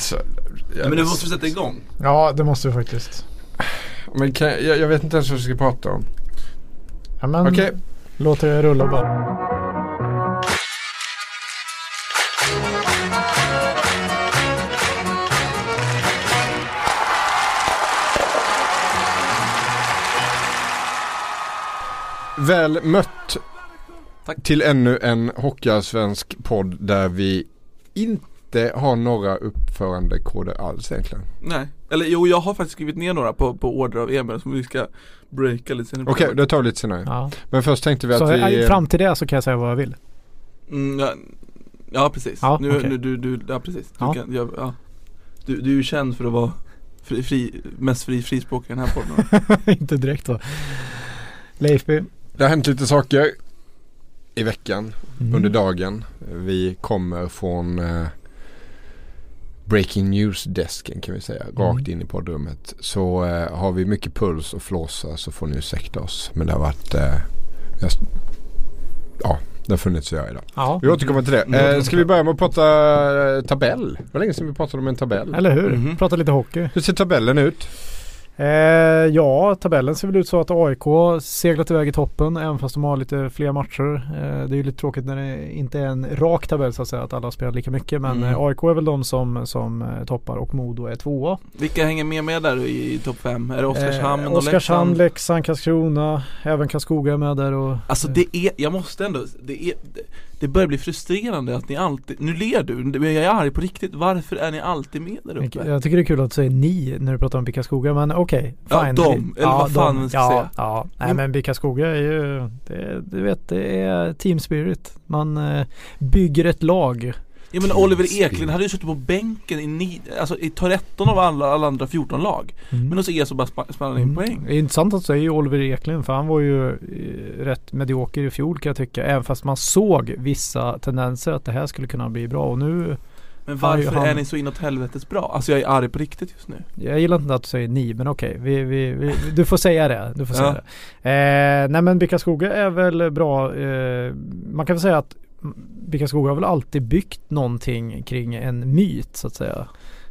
Alltså, Ja, men nu måste vi sätta igång. Ja, det måste vi faktiskt. Men kan, jag, jag vet inte ens vad vi ska prata om. Ja, men Okej. låt det rulla bara. Väl mött Tack. till ännu en Hockeyallsvensk podd där vi inte har några uppförandekoder alls egentligen. Nej, eller jo jag har faktiskt skrivit ner några på, på order av Emil som vi ska breaka lite senare. Okej, det tar vi lite senare. Ja. Men först tänkte vi att Så vi... eh, fram till det så kan jag säga vad jag vill. Mm, ja, ja precis, Ja, nu, okej. nu du, du, ja precis. Du, Ja. Kan, ja, ja. Du, du är ju känd för att vara fri, fri, mest fri frispråkig i den här podden. inte direkt va. Leifby. Det har hänt lite saker i veckan, Mm. under dagen. Vi kommer från eh, Breaking News-desken kan vi säga, rakt in i poddrummet. Så eh, har vi mycket puls och flåsa så får ni ursäkta oss. Men det har varit, eh, har, ja, det har funnits att göra idag. Ja. Vi återkommer till det. Mm. Eh, ska vi börja med att prata eh, tabell? Det var länge sedan vi pratade om en tabell. Eller hur? Mhm. Prata lite hockey. Hur ser tabellen ut? Eh, ja, tabellen ser väl ut så att AIK seglat iväg i toppen även fast de har lite fler matcher. Eh, det är ju lite tråkigt när det inte är en rak tabell så att säga att alla spelar lika mycket. Men Mm. eh, AIK är väl de som, som eh, toppar och Modo är tvåa. Vilka hänger med med där i, topp 5? Är det Oskarshamn Eh, och Oskarshamn, Leksand? Leksand, Karlskrona, även Karlskoga är med där och Alltså det är, jag måste ändå, det är det, det börjar bli frustrerande att ni alltid, nu ler du, jag är arg på riktigt, varför är ni alltid med där uppe? Jag tycker det är kul att du säger ni när du pratar om Bickaskoga men okej. Ja, fine. de, eller vad fan man ska ja, säga. Ja, nej Men- men Bickaskoga är ju, det, du vet det är team spirit. Man eh, bygger ett lag. Ja men Oliver Eklund hade ju suttit på bänken i, ni, alltså, i 13 av alla, alla andra 14 lag Men hos er så bara spa- spannar ni in poäng Mm. Det är intressant att säga Oliver Eklund för han var ju eh, rätt medioker i fjol kan jag tycka. Även fast man såg vissa tendenser att det här skulle kunna bli bra och nu Men varför han- är ni så inåt helvetes bra? Alltså jag är arg på riktigt just nu Jag gillar inte att du säger ni, men okej. Vi, vi, vi, du får säga det. Du får säga Ja. det. Eh, nej men Bickaskoga är väl bra. Eh, man kan väl säga att Bickaskoga har väl alltid byggt någonting kring en myt så att säga.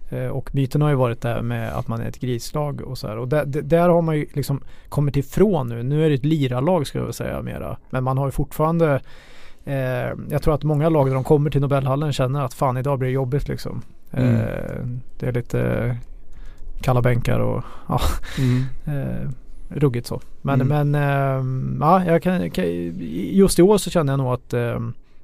Eh, och myten har ju varit det här med att man är ett grislag och så här. Och där, där- har man ju liksom kommit ifrån nu. Nu är det ett liralag ska jag väl säga mera. Men man har ju fortfarande eh, jag tror att många lag när de kommer till Nobelhallen känner att fan idag blir det jobbigt liksom. Mm. Eh, det är lite kalla bänkar och ja, eh, ruggigt så. Men, Mm. men eh, ja, jag kan, just i år så känner jag nog att eh,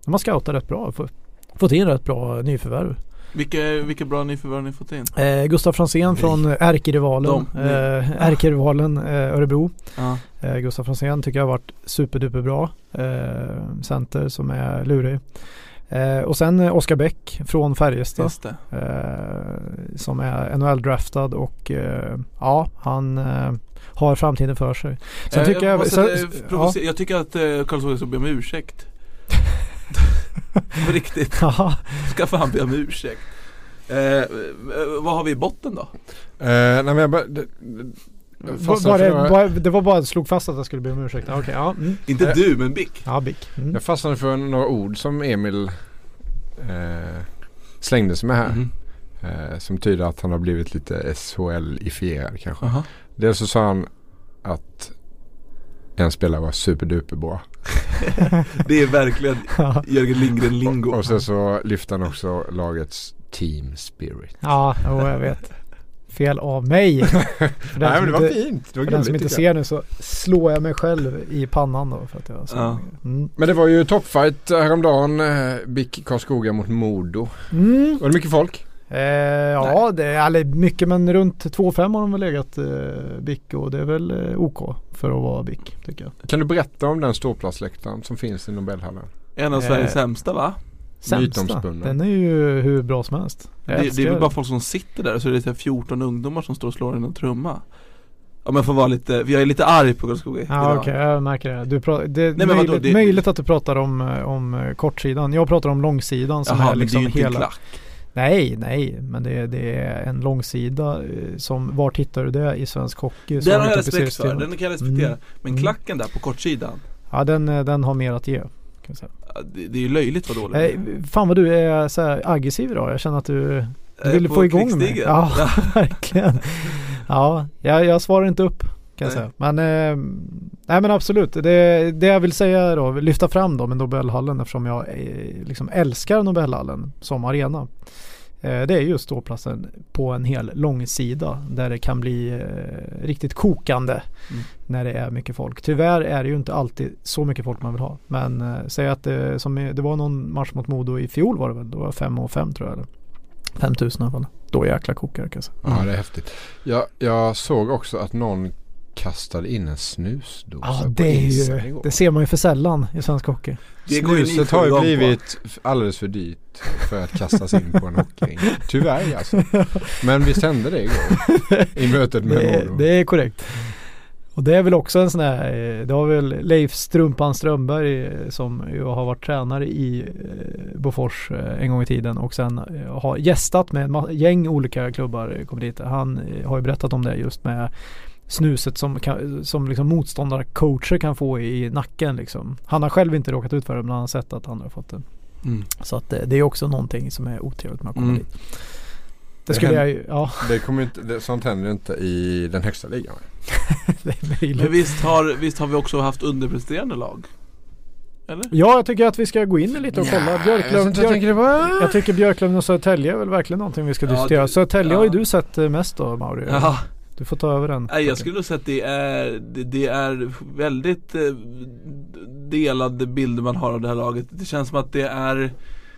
de har scoutat rätt bra. Få- Fått in rätt bra nyförvärv. Vilka, vilka bra nyförvärv har ni fått in? Eh, Gustav Franzén från ärkerivalen, De, ni. eh, ärkerivalen eh, Örebro. Ja. Eh, Gustav Franzén tycker jag har varit superduperbra. Eh, center som är lurig. Eh, och sen eh, Oskar Bäck från Färjestad. Eh, som är NHL-draftad och eh, ja, han eh, har framtiden för sig. Sen Eh, tycker jag... måste, sen, eh, ja, Jag tycker att eh, Karlsson ska be om ursäkt På riktigt, ja, ska fan be om ursäkt eh, Vad har vi i botten då? Eh, nej men jag bara, det, det, var, fastnade var för det, några- var, det var bara slog fast att jag skulle be om ursäkt. Okej, ja. Mm. Inte du men Bick Ja, Bick. Mm. Jag fastnade för några ord som Emil eh, slängde sig med här. Mhm. Eh, som tyder att han har blivit lite SHL-ifierad kanske. Aha. Dels så sa han att en spelare var superduper bra. Det är verkligen Jörgen Lindgren lingo Och sen så lyfte han också lagets team spirit. Ja, jo, jag vet. Fel av mig. För den Nej men det var inte- fint. Det var För den som inte ser nu så slår jag mig själv i pannan då för att jag så. Ja. Mm. Men det var ju toppfight häromdagen. Eh, BIK Karlskoga mot Modo. Mm. Var det mycket folk? Eh, ja, det är eller mycket men runt 2,5 har de väl legat eh, BIK och det är väl eh, OK för att vara BIK tycker jag. Kan du berätta om den ståplatsläktaren som finns i Nobelhallen? En av Eh, Sveriges sämsta va? Sämsta. Den är ju hur bra som helst. Jag Det, det är väl bara folk som sitter där så är det så här 14 ungdomar som står och slår i en trumma Om jag får vara lite, jag är lite arg på Karlskoga Ja okej, jag märker det. Du pra- det är men vadå, möjligt, det- möjligt att du pratar om, eh, om eh, kortsidan. Jag pratar om långsidan som Jaha, är men det är liksom ju inte en hela klack Nej, nej, men det, det är en långsida eh, som, var hittar du det i svensk hockey? Den har jag respekt för, den kan jag respektera Mm. Men Mm. klacken där på kortsidan Ja den, eh, den har mer att ge. Det, det är ju löjligt vad dåligt Eh, fan vad du är så här aggressiv idag. Jag känner att du Du ville på få igång mig. Ja, verkligen. Ja, jag, jag svarar inte upp kan jag Nej. säga. Men, eh, nej men absolut. Det, det jag vill säga då, lyfta fram då med Nobelhallen eftersom jag eh, liksom älskar Nobelhallen som arena. Eh, det är just ståplatsen på en hel långsida där det kan bli eh, riktigt kokande Mm. när det är mycket folk. Tyvärr är det ju inte alltid så mycket folk man vill ha. Men eh, säg att det, som i, det var någon match mot Modo i fjol var det väl. Då var 5 och 5 tror jag. Eller 5000 i alla fall. Då jäkla kokar det kan jag säga. Ja det är häftigt. Jag, jag såg också att någon kastade in en snusdosa Ja på det är isen ju, det ser man ju för sällan i svensk hockey. Det Snuset har ju på. blivit f- alldeles för dyrt för att kastas in på en hockeyring. Tyvärr alltså. Men vi sände det igår i mötet med Det, Modo. det är korrekt. Och det är väl också en sån här, eh, det har väl Leif Strumpan Strömberg eh, som ju har varit tränare i eh, Bofors en gång i tiden och sen har gästat med ett ma- gäng olika klubbar kommer dit. Han har ju berättat om det just med snuset som, kan, som liksom motståndarcoacher kan få i nacken liksom. Han har själv inte råkat ut för det men han har sett att andra har fått det. Mm. Så att det, det är också någonting som är otrevligt med att komma Mm. dit. Det Det skulle jag händer- ju, ja Det kommer inte, det, sånt händer ju inte i den högsta ligan. det är Men visst har, visst har vi också haft underpresterande lag? Eller? Ja, jag tycker att vi ska gå in lite och kolla. Björklöven, jag, tänker det var... jag tycker Björklöven och Södertälje är väl verkligen någonting vi ska Ja, diskutera. det- Södertälje ja. har ju du sett eh, mest då Mauri. Ja, Du får ta över den. nej, jag skulle nog säga att det är, det, det är väldigt eh, delade bilder man har av det här laget. Det känns som att det är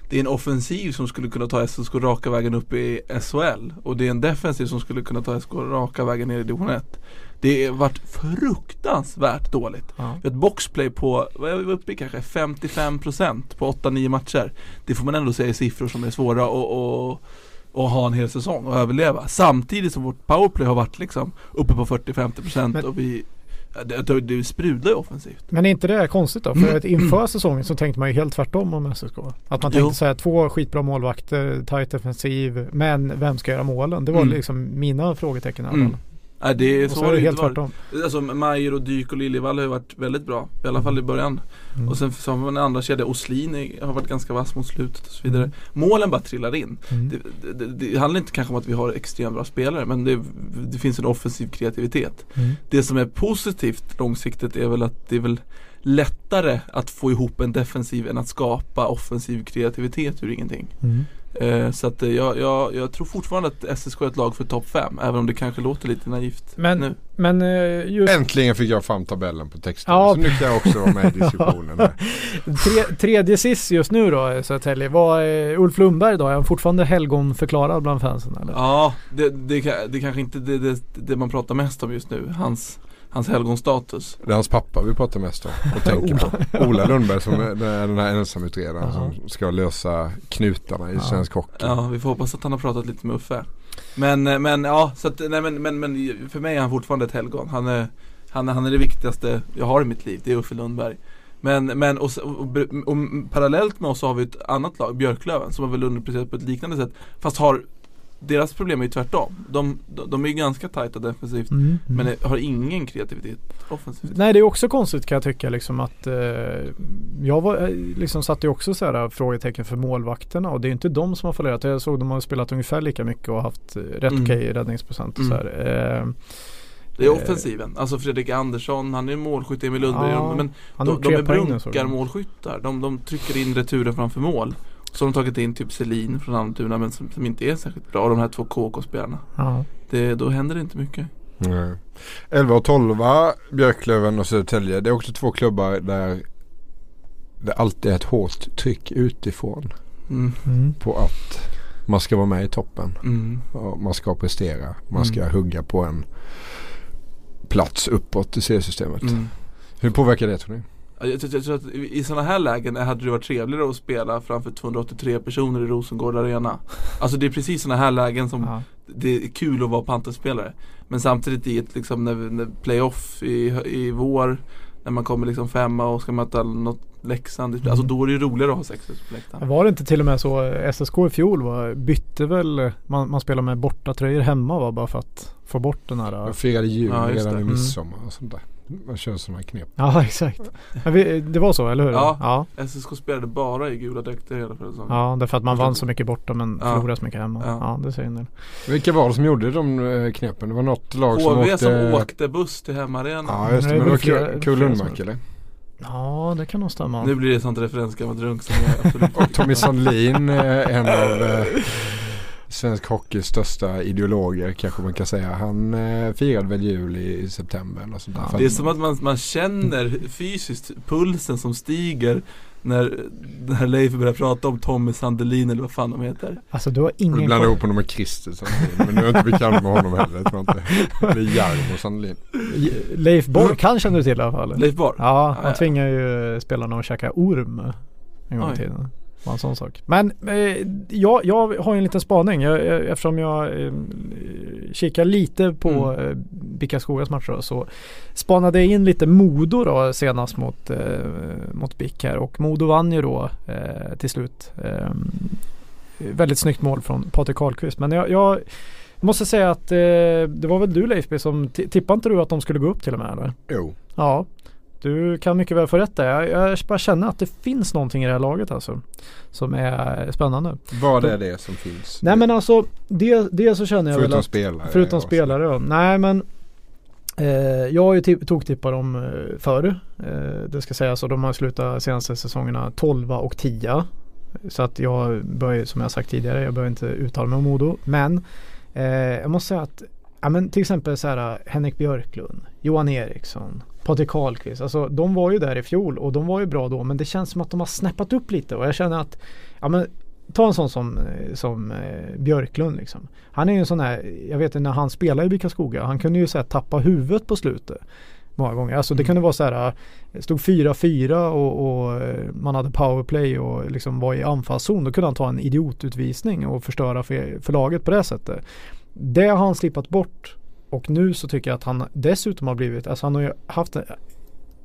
det är en offensiv som skulle kunna ta SSK raka vägen upp i SHL och det är en defensiv som skulle kunna ta SSK raka vägen ner i division 1. Det har varit fruktansvärt dåligt. Ja. Vi har ett boxplay på, vad är vi uppe i kanske, 55% på 8-9 matcher. Det får man ändå säga är siffror som är svåra att, att ha en hel säsong och överleva. Samtidigt som vårt powerplay har varit liksom uppe på 40-50% Men- och vi det, det, sprudlar ju offensivt. Men är inte det konstigt då? För att inför säsongen så tänkte man ju helt tvärtom om SSK. Att man tänkte så här, två skitbra målvakter, tight defensiv, men vem ska göra målen? Det var Mm. liksom mina frågetecken i alla Mm. fall. Nej det är så så är det helt tvärtom. Alltså Majer och Dyk och Liljevall har ju varit väldigt bra. I alla fall i början. Mm. Och sen så har man en andra kedja, Oslin har varit ganska vass mot slutet och så vidare. Mm. Målen bara trillar in. Mm. Det, det, det, det handlar inte kanske om att vi har extremt bra spelare men det, det finns en offensiv kreativitet. Mm. Det som är positivt långsiktigt är väl att det är väl lättare att få ihop en defensiv än att skapa offensiv kreativitet ur ingenting. Mm. Eh, så att eh, jag, jag, jag tror fortfarande att SSK är ett lag för topp 5 även om det kanske låter lite naivt Men- nu. Men eh, just Äntligen fick jag fram tabellen på texten. Ja. Så nu kan jag också vara med i diskussionen. tre, tredje sist just nu då Södertälje. Var eh, Ulf Lundberg då? Är han fortfarande helgonförklarad bland fansen eller? Ja, det, det, det kanske inte det, det, det man pratar mest om just nu. Hans, hans helgonstatus. Det är hans pappa vi pratar mest om och tänker på. Ola Lundberg som är den är den här ensamutredaren som ska lösa knutarna i Ja. svensk hockey. Ja, vi får hoppas att han har pratat lite med Uffe. Men, eh, men ja, så att, nej men, men, men för mig är han fortfarande ett helgon. Han är, han, är- han är det viktigaste jag har i mitt liv, det är Uffe Lundberg. Men, men och, och, och parallellt med oss så har vi ett annat lag, Björklöven, som har väl underpresterat på ett liknande sätt. Fast har, deras problem är ju tvärtom. De, de, de är ju ganska tajta defensivt, Mm, mm. men är- har ingen kreativitet offensivt. Nej det är också konstigt kan jag tycka liksom att eh, Jag var, eh, liksom satte ju också så här frågetecken för målvakterna och det är ju inte de som har fallerat. Jag såg de har spelat ungefär lika mycket och haft eh, rätt Mm. okej räddningsprocent och så Mm. här. Eh, Det är Eh. offensiven. Alltså Fredrik Andersson, han är målskytt, Emil Lundberg. Ja, men de, de är brunkarmålskyttar. De, de trycker in returen framför mål. Så har de tagit in typ Selin från Almtuna men som, som inte är särskilt bra. Och de här två KK-spelarna. Ja. Det, då händer det inte mycket. Nej. 11 och 12 Björklöven och Södertälje. Det är också två klubbar där det alltid är ett hårt tryck utifrån Mm. Mm. på att man ska vara med i toppen. Mm. Och man ska prestera. Man ska Mm. hugga på en plats uppåt i seriesystemet. Mm. Hur påverkar det tror ni? Ja, Jag, tror att i, sådana här lägen hade det varit trevligare att spela framför 283 personer i Rosengård Arena. Alltså det är precis sådana här lägen som Ja. det är kul att vara Panthers-spelare. Men samtidigt i ett liksom när, när playoff i, i vår när man kommer liksom femma och ska möta något Leksand. Mm. Alltså då är det ju roligare att ha 6 på läktaren. Var det inte till och med så eh, SSK i fjol var, bytte väl man, man spelade med bortatröjor hemma va, bara för att få bort den här Jag firade jul Ja, redan det. i Mm. midsommar och sånt där. Man kör sådana knep. Ja exakt. Det var så eller hur? Ja. ja. SSK spelade bara i gula dräkter hela förra säsongen. Ja, därför att man vann så mycket borta men Ja. förlorade så mycket hemma. Ja, Ja. det säger en del. Vilka var det som gjorde de eh, knepen? Det var något lag som HV åkte... som åkte buss till hemmaarenan. Ja just det, men det var väl flera- Kul- flera Kul Lundmark som- eller? Ja, det kan nog stämma. Nu blir det sånt referensgammalt runk som jag absolut Och Tommy Sandlin, eh, en av eh, svensk hockeys största ideologer kanske man kan säga. Han eh, firade väl jul i, i september eller sånt där. Ja. Det är som att man, man känner fysiskt pulsen som stiger när, när Leif börjar prata om Tommy Sandelin eller vad fan de heter. Alltså du har Du ingen blandar koll. ihop honom med Christer Sandlin. Men du är inte bekant med honom heller tror jag inte. Det är Jarmo Sandlin. Leif Borg kan känner du till i alla fall. Leif Borg? Ja, Ja, han ja. tvingar ju spelarna att käka orm en gång i tiden. Var en sån sak. Men eh, jag, jag har en liten spaning jag, jag, eftersom jag eh, kikar lite på Mm. eh, Bickaskogas matcher då, så spanade jag in lite Modo då senast mot, eh, mot Bick här och Modo vann ju då eh, till slut. Eh, väldigt snyggt mål från Patrik Karlqvist men jag, jag måste säga att eh, det var väl du Leif B som ti- tippade inte du att de skulle gå upp till och med eller? Jo. Ja, du kan mycket väl få rätt där. Jag, jag bara känner att det finns någonting i det här laget alltså. Som är spännande. Vad är det som finns? Nej men alltså, det, det så känner jag väl Förutom att, spelare. Förutom spelare då. Nej men eh, Jag har ju tip- toktippat dem eh, förr. Eh, det ska sägas och de har slutat senaste säsongerna 12 och 10. Så att jag börjar, som jag sagt tidigare, jag behöver inte uttala mig om Modo. Men eh, jag måste säga att ja, men till exempel så här, Henrik Björklund, Johan Eriksson, Patrik Karlqvist. Alltså de var ju där i fjol och de var ju bra då. Men det känns som att de har snäppat upp lite och jag känner att ja, men, Ta en sån som, som eh, Björklund liksom. Han är ju en sån här, jag vet när han spelade i Bickaskoga, han kunde ju så här, tappa huvudet på slutet. Många gånger. Alltså det Mm. kunde vara så här, eh, stod 4-4 och, och eh, man hade powerplay och liksom var i anfallszon. Då kunde han ta en idiotutvisning och förstöra för, för laget på det sättet. Det har han slippat bort. Och nu så tycker jag att han dessutom har blivit, alltså han har ju haft,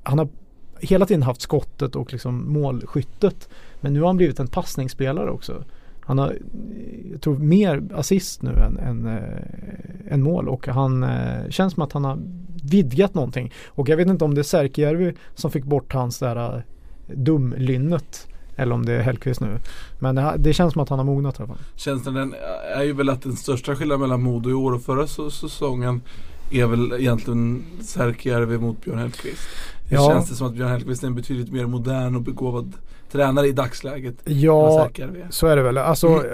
han har hela tiden haft skottet och liksom målskyttet. Men nu har han blivit en passningsspelare också. Han har, jag tror, mer assist nu än, än, eh, äh, än mål och han äh, känns som att han har vidgat någonting. Och jag vet inte om det är Särkijärvi som fick bort hans där äh, dumlynnet eller om det är Hellkvist nu. Men det, det känns som att han har mognat i alla fall. Känslan den är ju väl att den största skillnaden mellan Modo i år och förra säsongen är väl egentligen Särkijärvi mot Björn Hellkvist. Det Ja. känns det som att Björn Hellkvist är en betydligt mer modern och begåvad tränare i dagsläget. Ja, så är det väl. Alltså,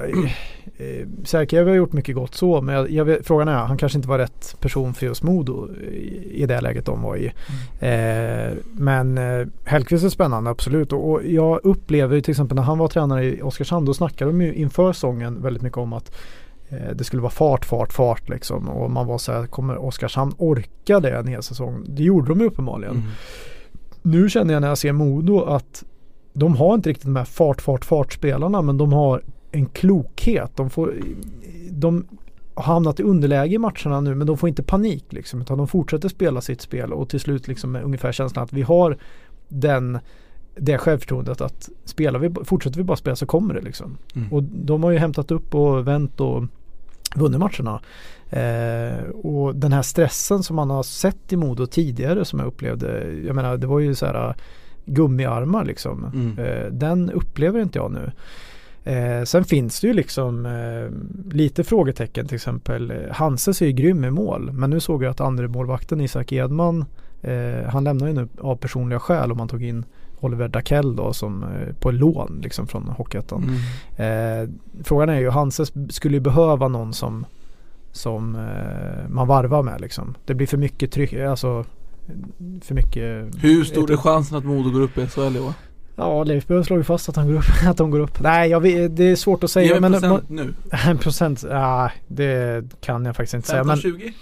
eh, eh, har gjort mycket gott så, men jag, jag vet, frågan är, han kanske inte var rätt person för just Modo i, i det läget de var i. Eh, men eh, Hellkvist är spännande, absolut. Och, och jag upplever ju till exempel när han var tränare i Oskarshamn, då snackade de ju inför säsongen väldigt mycket om att eh, det skulle vara fart, fart, fart liksom. Och man var så här, kommer Oskarshamn orka det en hel säsong? Det gjorde de ju uppenbarligen. Mm. Nu känner jag när jag ser Modo att de har inte riktigt de här fart, fart, fart-spelarna men de har en klokhet. De, får, de har hamnat i underläge i matcherna nu men de får inte panik liksom utan de fortsätter spela sitt spel och till slut liksom med ungefär känslan att vi har den det självförtroendet att spelar vi, fortsätter vi bara spela så kommer det liksom. Mm. Och de har ju hämtat upp och vänt och vunnit matcherna. Eh, och den här stressen som man har sett i Modo tidigare som jag upplevde. Jag menar det var ju så här gummiarmar liksom. Mm. Eh, den upplever inte jag nu. Eh, sen finns det ju liksom eh, lite frågetecken till exempel. Eh, Hanses är ju grym i mål men nu såg jag att andre målvakten Isak Edman eh, han lämnar ju nu av personliga skäl om man tog in Oliver Dakell då som eh, på lån liksom från Hockeyettan. Mm. Frågan är ju, Hanses skulle ju behöva någon som, som man varvar med liksom. Det blir för mycket tryck, alltså för mycket Hur stor är chansen att Modo går upp i SHL i år? Ja, Leif Björn slår ju fast att, han går upp, att de går upp. Nej, jag vet, det är svårt att säga. Ge men procent nu. En procent, ja, det kan jag faktiskt inte säga. Men, 15-20?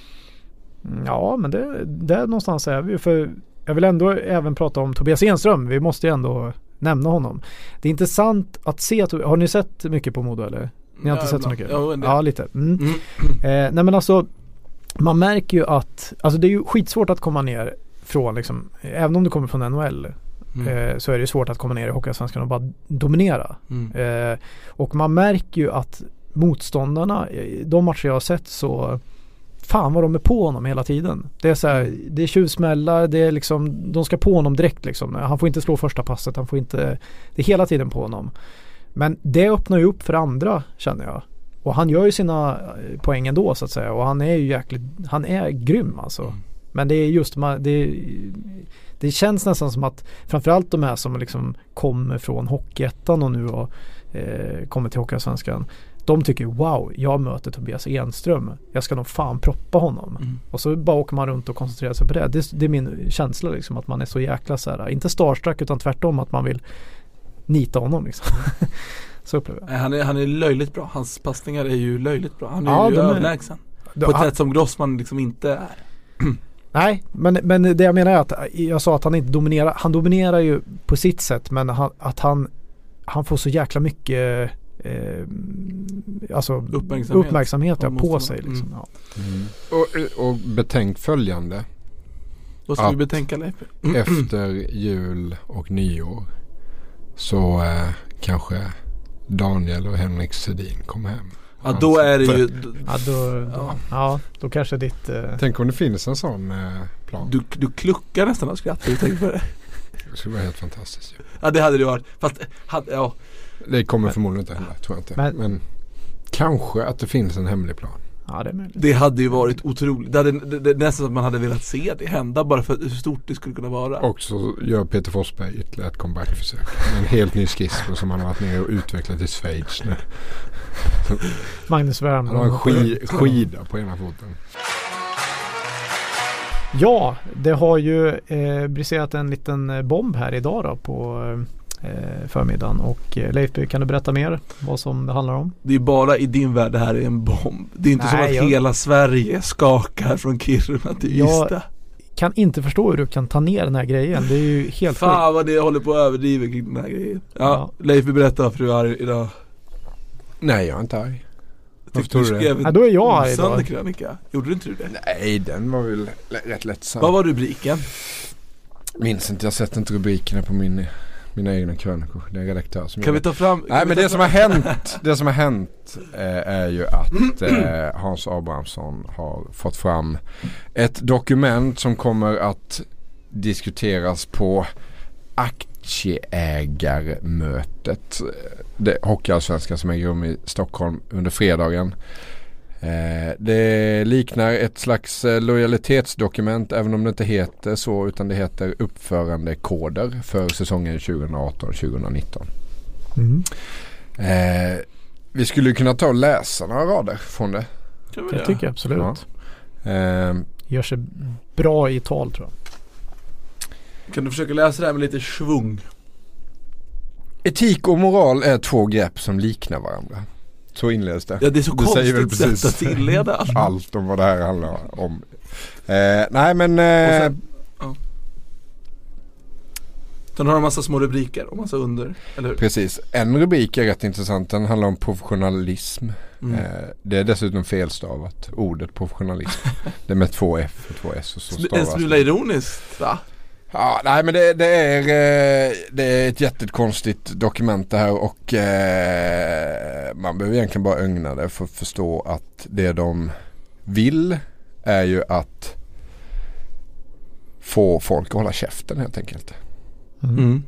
ja, men det, där någonstans är vi. För jag vill ändå även prata om Tobias Enström. Vi måste ju ändå nämna honom. Det är intressant att se, att- har ni sett mycket på Modo eller? Ni har inte Ja, sett så mycket? En del. Ja, lite. Mm. Mm. Eh, nej men alltså man märker ju att, alltså det är ju skitsvårt att komma ner från liksom, även om du kommer från NHL Mm. eh, så är det svårt att komma ner i Hockeyallsvenskan och bara dominera. Mm. Eh, och man märker ju att motståndarna, i de matcher jag har sett så fan vad de är på honom hela tiden. Det är så här, det är tjuvsmällar, det är liksom, de ska på honom direkt liksom. Han får inte slå första passet, han får inte, det är hela tiden på honom. Men det öppnar ju upp för andra känner jag. Och han gör ju sina eh, poäng ändå så att säga och han är ju jäkligt, han är grym alltså. Mm. Men det är just, det, det känns nästan som att framförallt de här som liksom kommer från Hockeyettan och nu och eh, kommer till Hockeyallsvenskan. De tycker wow, jag möter Tobias Enström. Jag ska nog fan proppa honom. Mm. Och så bara åker man runt och koncentrerar sig på det. det. Det är min känsla liksom att man är så jäkla så här, inte starstruck utan tvärtom att man vill nita honom liksom. så upplever jag. Han, är, han är löjligt bra. Hans passningar är ju löjligt bra. Han är Ja, ju överlägsen. På ett han- sätt som Grossman liksom inte är. Nej, men, men det jag menar är att jag sa att han inte dominerar. Han dominerar ju på sitt sätt men han, att han, han får så jäkla mycket eh, alltså Uppmärksamhet. uppmärksamhet ja, på sig. Liksom. Mm. Ja. Och, och betänk följande. Vad ska vi betänka Leif? Efter jul och nyår så eh, kanske Daniel och Henrik Sedin kommer hem. Ja då är det ju, Ja, då, då, Ja. ja, då kanske ditt... Eh, Tänk om det finns en sån eh, plan. du, du kluckar nästan av skratt du tänker på det. Det skulle vara helt fantastiskt. ju. Ja det hade det varit. Fast, hade, ja. Det kommer Men- förmodligen inte hända, tror jag inte. Men- Men, kanske att det finns en hemlig plan. Ja, det är möjligt. Det hade ju varit otroligt. Det hade, det, det, nästan så att man hade velat se det hända bara för hur stort det skulle kunna vara. Och så gör Peter Forsberg ytterligare ett comebackförsök. Med en helt ny skiss som han har varit nere och utvecklat i Schweiz nu. Magnus Wern. Han har en ski, skida på ena foten. Ja, det har ju eh, briserat en liten bomb här idag då på eh, förmiddagen. Och eh, Leif, kan du berätta mer vad som det handlar om? Det är bara i din värld det här är en bomb. Det är inte som Nej, att jag- hela Sverige skakar från Kiruna till Jag- Ystad. Kan inte förstå hur du kan ta ner den här grejen. Det är ju helt. Fan vad det håller på att överdriva kring den här grejen. Ja, Ja. Leif berätta varför du är arg idag. Nej, jag är inte arg. Jag tyckte du skrev Ja, då är jag arg idag. krönika. Gjorde du inte det? Nej, den var väl rätt lättsam. Vad var rubriken? Minns inte, jag har sett inte rubrikerna på min, mina egna krönikor. Det är redaktör som Kan vi ta fram? Nej men det som har hänt, det som har hänt eh, är ju att eh, Hans Abrahamsson har fått fram ett dokument som kommer att diskuteras på aktieägarmötet. Det Hockeyallsvenskan som äger rum i Stockholm under fredagen. Eh, det liknar ett slags eh, lojalitetsdokument även om det inte heter så utan det heter uppförandekoder för säsongen 2018-2019. Mm. Eh, vi skulle kunna ta och läsa några rader från det. Det tycker jag absolut. Ja. Eh, Gör sig bra i tal tror jag. Kan du försöka läsa det här med lite svung? etik och moral är två grepp som liknar varandra. Så inleds det. Ja det är så Det säger väl konstigt precis sätt att inleda allt. Allt om vad det här handlar om. Eh, nej men eh, sen, ja. Sen har de massa små rubriker och massa under, eller hur? precis. En rubrik är rätt intressant. Den handlar om professionalism. Mm. Eh, det är dessutom felstavat. Ordet professionalism. det är med två F och två S och så En stavas smula ironiskt va? Ja, nej men det, det, är, eh, det är ett jättekonstigt dokument det här och eh, man behöver egentligen bara ögna det för att förstå att det de vill är ju att få folk att hålla käften helt enkelt. Mm.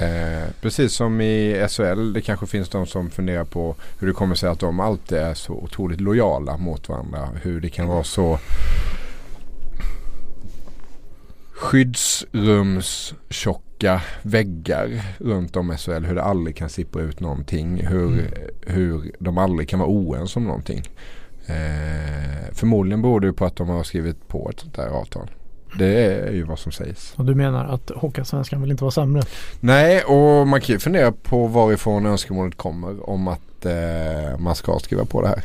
Eh, precis som i SHL, det kanske finns de som funderar på hur det kommer sig att de alltid är så otroligt lojala mot varandra. Hur det kan vara så skyddsrumstjocka väggar runt om SHL. Hur det aldrig kan sippra ut någonting. Hur, Mm. hur de aldrig kan vara oense om någonting. Eh, förmodligen beror det på att de har skrivit på ett sånt där avtal. Det är ju vad som sägs. Och du menar att Hockeyallsvenskan vill inte vara sämre? Nej, och man kan ju fundera på varifrån önskemålet kommer om att eh, man ska skriva på det här.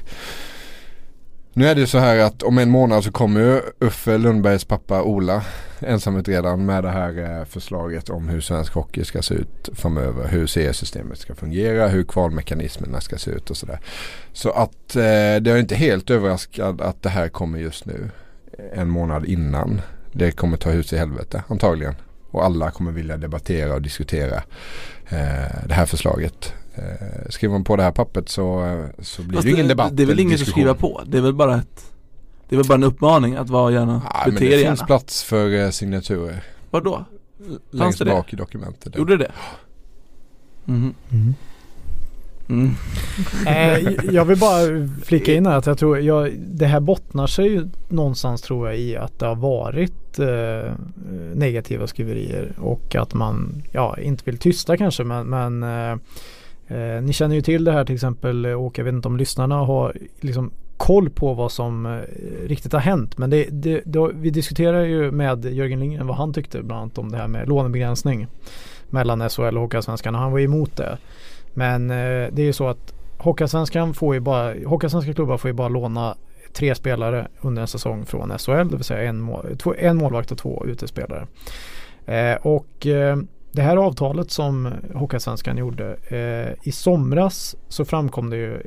Nu är det ju så här att om en månad så kommer ju Uffe Lundbergs pappa Ola, ensamutredaren med det här eh, förslaget om hur svensk hockey ska se ut framöver. Hur seriesystemet ska fungera, hur kvalmekanismerna ska se ut och sådär. Så att eh, det är inte helt överraskad att det här kommer just nu. En månad innan det kommer ta hus i helvete antagligen. Och alla kommer vilja debattera och diskutera eh, det här förslaget. Eh, skriver man på det här pappret så, eh, så blir Fast det ingen debatt. Det är väl att diskussion. skriva på? Det är väl bara ett Det är väl bara en uppmaning att vara gärna, Ja, men bete det er finns plats för eh, signaturer. Vadå? Längst det det? bak i dokumentet. Gjorde det det? Mhm. Mm. Eh, jag vill bara flika in här att jag tror jag, det här bottnar sig ju någonstans tror jag i att det har varit eh, negativa skriverier och att man ja, inte vill tysta kanske men, men eh, eh, ni känner ju till det här till exempel och jag vet inte om lyssnarna har liksom koll på vad som eh, riktigt har hänt men det, det, det, vi diskuterade ju med Jörgen Lindgren vad han tyckte bland annat om det här med lånebegränsning mellan SHL och Hockeyallsvenskan och han var emot det. Men eh, det är ju så att Hockeyallsvenskan får ju bara, Hockeyallsvenska klubbar får ju bara låna tre spelare under en säsong från SHL, det vill säga en, mål, två, en målvakt och två utespelare. Eh, och eh, det här avtalet som Hockeyallsvenskan gjorde eh, i somras så framkom det ju,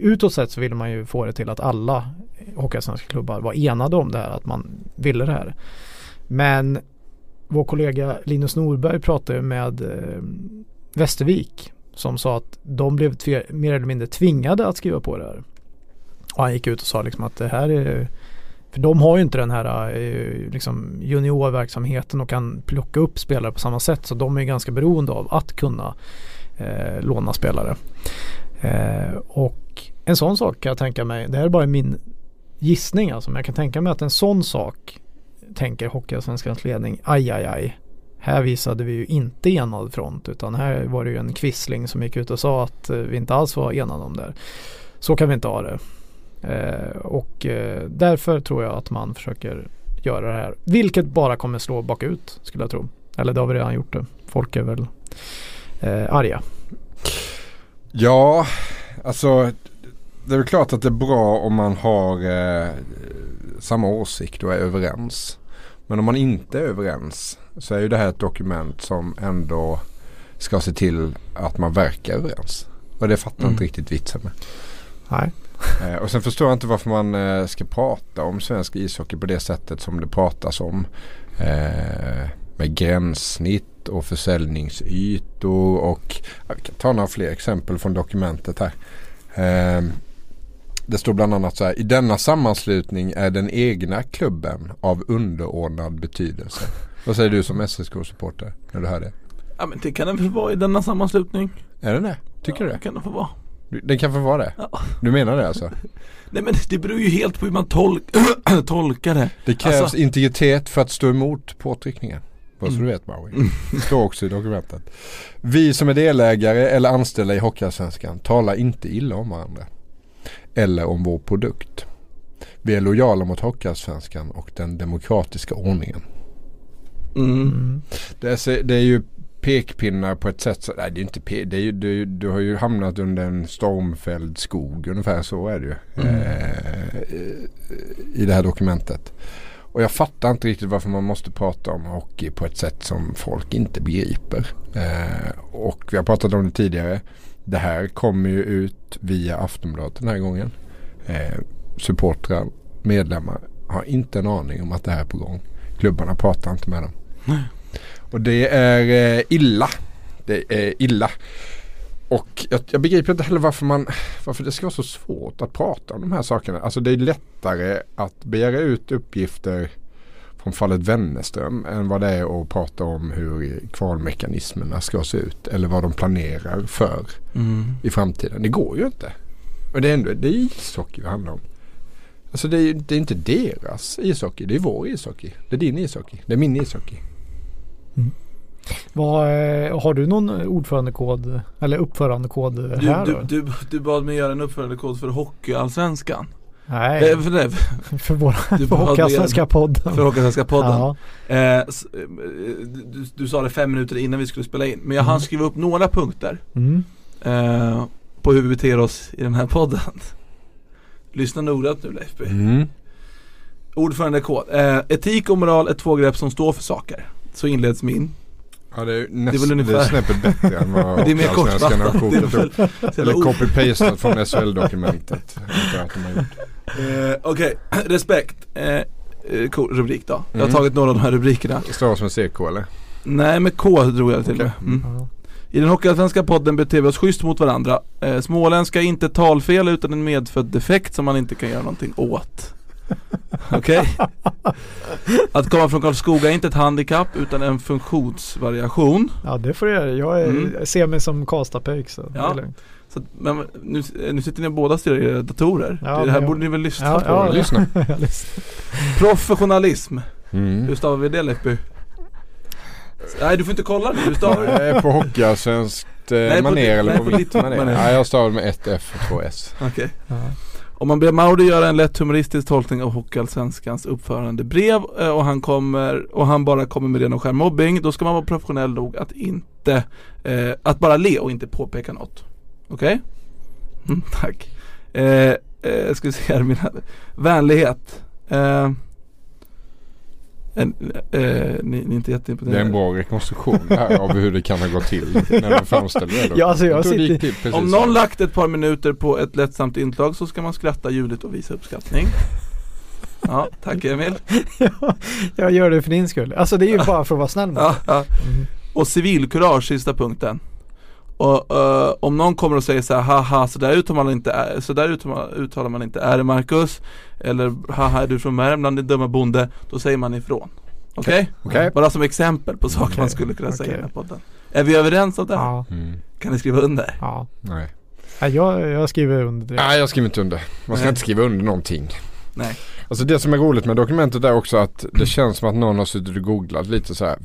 utåt sett så ville man ju få det till att alla Hockeyallsvenska klubbar var enade om det här, att man ville det här. Men vår kollega Linus Norberg pratade med eh, Västervik som sa att de blev mer eller mindre tvingade att skriva på det här. Och han gick ut och sa liksom att det här är för de har ju inte den här eh, liksom juniorverksamheten och kan plocka upp spelare på samma sätt så de är ganska beroende av att kunna eh, låna spelare. Eh, och en sån sak kan jag tänka mig, det här är bara min gissning alltså, men jag kan tänka mig att en sån sak tänker Hockeyallsvenskans ledning, aj aj aj. Här visade vi ju inte enad front utan här var det ju en kvissling som gick ut och sa att eh, vi inte alls var enade om det här. Så kan vi inte ha det. Eh, och eh, därför tror jag att man försöker göra det här. Vilket bara kommer slå bakut skulle jag tro. Eller det har vi redan gjort det. Folk är väl eh, arga. Ja, alltså det är väl klart att det är bra om man har eh, samma åsikt och är överens. Men om man inte är överens så är ju det här ett dokument som ändå ska se till att man verkar överens. Och det fattar Mm. inte riktigt vitsen med. Nej. Eh, och sen förstår jag inte varför man eh, ska prata om svensk ishockey på det sättet som det pratas om. Eh, med gränssnitt och försäljningsytor och ja, vi kan ta några fler exempel från dokumentet här. Eh, det står bland annat så här. I denna sammanslutning är den egna klubben av underordnad betydelse. Vad säger du som SSK-supporter när du hör det? Ja men det kan den väl vara i denna sammanslutning. Är den det? Tycker ja, du det det? kan den få vara. Den kan få vara det? Ja. Du menar det alltså? Nej men det beror ju helt på hur man tolk tolkar det. Det krävs Alltså- integritet för att stå emot påtryckningen. Bara så Mm. du vet Maui. Det står också i dokumentet. Vi som är delägare eller anställda i Hockeyallsvenskan talar inte illa om varandra. Eller om vår produkt. Vi är lojala mot Hockeyallsvenskan och den demokratiska ordningen. Mm. Mm. Det är, det är ju pekpinnar på ett sätt så, nej det är inte pe, det är ju, ju, du har ju hamnat under en stormfälld skog ungefär så är det ju. Mm. Eh, I det här dokumentet. Och jag fattar inte riktigt varför man måste prata om hockey på ett sätt som folk inte begriper. Eh, och vi har pratat om det tidigare. Det här kommer ju ut via Aftonbladet den här gången. Eh, supportrar, medlemmar har inte en aning om att det här är på gång. Klubbarna pratar inte med dem. Och det är eh, illa. Det är illa. Och jag, jag begriper inte heller varför man varför det ska vara så svårt att prata om de här sakerna. Alltså det är lättare att begära ut uppgifter från fallet Wennerström än vad det är att prata om hur kvalmekanismerna ska se ut eller vad de planerar för Mm. i framtiden. Det går ju inte. Och det är ändå det är ishockey det handlar om. Alltså det är, det är inte deras ishockey, det är vår ishockey. Det är din ishockey, det är min ishockey. Vad, eh, har du någon ordförandekod eller uppförandekod Du, här du, då? du, du bad mig göra en uppförandekod för Hockeyallsvenskan. Nej, Eh, för, nej, för vår du för Hockeyallsvenska podden. för Hockeyallsvenska podden. Ja. Eh, eh, du, du sa det fem minuter innan vi skulle spela in. Men jag hann Mm. skriva upp några punkter Mm. eh, på hur vi beter oss i den här podden. Lyssna noggrant nu Leif. Mm. Ordförandekod. Eh, etik och moral är två begrepp som står för saker. Så inleds min. Ja det är, Det är näst, väl det ungefär- är snäppet bättre än vad Det är mer Hockeyallsvenskan har kortfattat. Det kokat upp. Eller copy-pastat från SHL-dokumentet. Eh, Okej, respekt. Eh, eh, cool rubrik då. Jag har Mm. tagit några av de här rubrikerna. Stavas med CK eller? Nej, med K drog jag till Okej. med. Mm. Ja. I den Hockeyallsvenska podden beter vi oss schysst mot varandra. Eh, småländska är inte talfel utan en medfödd defekt som man inte kan göra någonting åt. Okej? Att komma från Karlskoga är inte ett handikapp utan en funktionsvariation. Ja det får du göra. Jag är, Mm. ser mig som Karlstadpöjk så det Ja. är lugnt. Så, men nu, nu sitter ni båda och styr era datorer. Ja, det här borde ni väl lyssna Ja, på? ja, lyssna. Professionalism. Mm. Hur stavar vi det Leppy? Nej du får inte kolla nu, hur stavar du? Jag är på hockeyallsvenskt eh, ditt- eller på på ditt maner. maner. Nej jag stavar med ett F och två S. Okej. Ja. Om man ber Mauri göra en lätt humoristisk tolkning av Hockeyallsvenskans uppförandebrev eh, och han, kommer, och han bara kommer med ren och skär mobbing, då ska man vara professionell nog att inte, eh, att bara le och inte påpeka något. Okej? Mm, tack. Eh, eh, ska vi se här, mina, vänlighet. Eh, en, eh, ni, ni är inte Det är jätteimponerade. en bra rekonstruktion här av hur det kan ha gått till när de framställde det. Ja, alltså, jag sitter- till Om någon lagt ett par minuter på ett lättsamt inslag så ska man skratta ljudligt och visa uppskattning. Ja, tack Emil. Ja, jag gör det för din skull. Alltså det är ju bara för att vara snäll mot Ja, ja. Mm. Och civilkurage, sista punkten. Och eh, om någon kommer och säger så här, haha, så där uttalar man inte, är- så där uttalar, uttalar man inte är det Marcus? Eller haha, är du från Värmland din dumma bonde? Då säger man ifrån. Okej? Okej. Bara som exempel på saker Okej, man skulle kunna säga i den här podden. Är vi överens om det? Ja, Mm. Kan ni skriva under? ja. Nej. Nej, Jag, jag skriver under det. Nej jag skriver inte under. Man ska Nej. inte skriva under någonting. Nej. Alltså det som är roligt med dokumentet är också att det känns som att någon har suttit och googlat lite så här.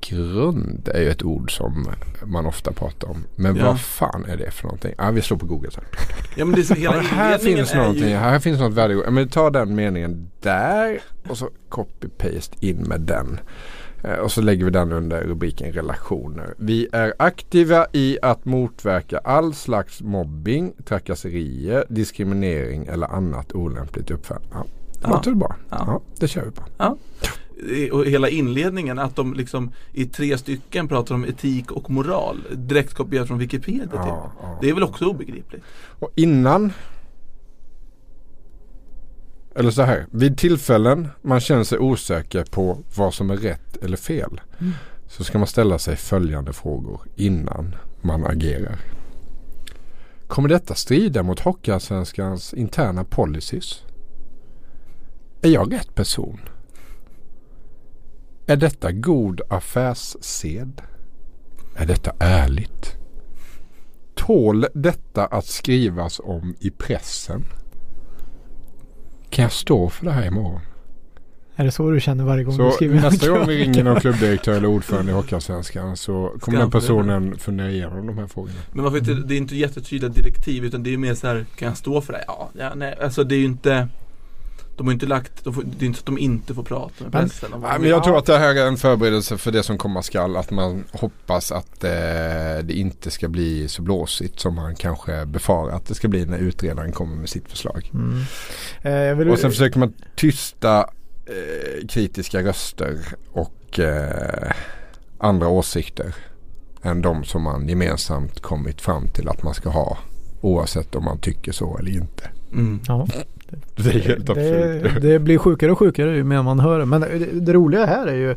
Värdegrund är ju ett ord som man ofta pratar om. Men Ja. vad fan är det för någonting? Ja vi slår på google här. Ja men det hela Ja, här finns någonting, ju här finns något. Ja, Men ta den meningen där och så copy-paste in med den. Eh, Och så lägger vi den under rubriken relationer. Vi är aktiva i att motverka all slags mobbing, trakasserier, diskriminering eller annat olämpligt uppförande. Ja, det låter bra. Ja. det kör vi på. Och hela inledningen att de liksom i tre stycken pratar om etik och moral direkt kopierat från Wikipedia typ. Ja, ja. Det är väl också obegripligt? Och innan eller så här, vid tillfällen man känner sig osäker på vad som är rätt eller fel Mm. så ska man ställa sig följande frågor innan man agerar. Kommer detta strida mot Hockeyallsvenskans interna policies? Är jag rätt person? Är detta god affärssed? Är detta ärligt? Tål detta att skrivas om i pressen? Kan jag stå för det här imorgon? Är det så du känner varje gång du Så skriver nästa gång vi ringer någon klubbdirektör eller ordförande i Hockeyallsvenskan så kommer den personen fundera igenom de här frågorna. Men varför inte, det är inte jättetydliga direktiv utan det är mer så här, kan jag stå för det? Ja, ja nej, alltså det är ju inte De har inte lagt, de får, det är inte så att de inte får prata med Men- pressen om vad Nej, men jag tror att det här är en förberedelse för det som komma skall. Att man hoppas att eh, det inte ska bli så blåsigt som man kanske befarar att det ska bli när utredaren kommer med sitt förslag. Mm. Eh, Och sen försöker man tysta eh, kritiska röster och eh, andra åsikter än de som man gemensamt kommit fram till att man ska ha oavsett om man tycker så eller inte. mm. ja, Det är helt det, absurt. det blir sjukare och sjukare ju mer man hör det. Men det, det roliga här är ju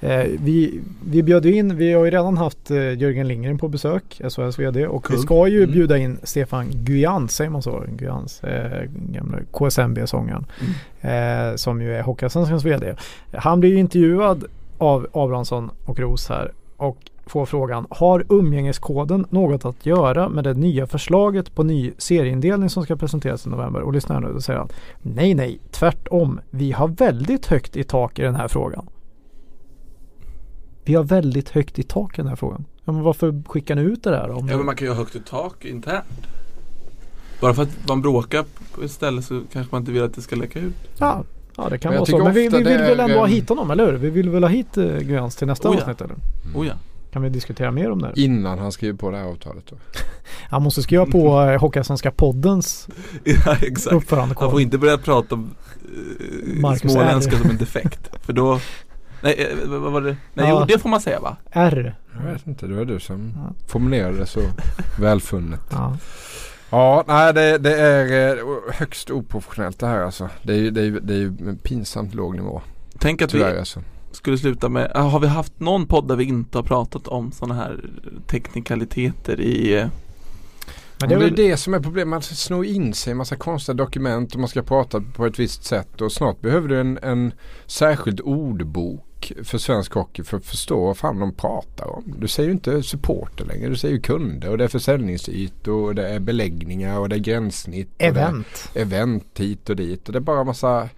eh, vi, vi bjöd in, vi har ju redan haft eh, Jörgen Lindgren på besök, SHLs VD och vi Kul. ska ju Mm. bjuda in Stefan Guyans, säger man så? Guyans, eh, gamla KSMB-sångaren. Eh, som ju är Hockeyallsvenskans VD. Han blir ju intervjuad av Abrahamsson och Ros här och får frågan Har umgängeskoden något att göra med det nya förslaget på ny serieindelning som ska presenteras i november? Och lyssna här nu, då säger han Nej, nej, tvärtom. Vi har väldigt högt i tak i den här frågan. Vi har väldigt högt i tak i den här frågan. Ja, men varför skickar ni ut det där? Om Ja men man kan ju ha högt i tak internt. Bara för att man bråkar på ett ställe så kanske man inte vill att det ska läcka ut. ja, ja, det kan Men vara så. Men vi, vi vill väl är, ändå ha hit honom, eller hur? Vi vill väl ha hit uh, Guyans till nästa Oh ja. avsnitt, eller? Oh ja. Kan vi diskutera mer om det? här? Innan han skriver på det här avtalet då. Han måste skriva på uh, Hockeyallsvenska poddens ja exakt. Han uppförandekod. får inte börja prata om uh, Marcus småländska som en defekt. För då Nej, eh, vad var det? Nej, Ja. jo det får man säga va? R. Jag vet inte, det var du som Ja. formulerade det så välfunnet. Ja. Ja, nej det, det är eh, högst oprofessionellt det här alltså. Det är ju det är, det är pinsamt låg nivå. Tänk att Tyvärr vi alltså. Skulle sluta med, ah, har vi haft någon podd där vi inte har pratat om sådana här teknikaliteter i eh, Men Det är väl det som är problemet. Man snor in sig i en massa konstiga dokument och man ska prata på ett visst sätt. Och snart behöver du en, en särskild ordbok för svensk hockey för att förstå vad fan de pratar om. Du säger ju inte supporter längre. Du säger ju kunder och det är försäljningsytor och det är beläggningar och det är gränssnitt. Och event. Event hit och dit. Och det är bara massa...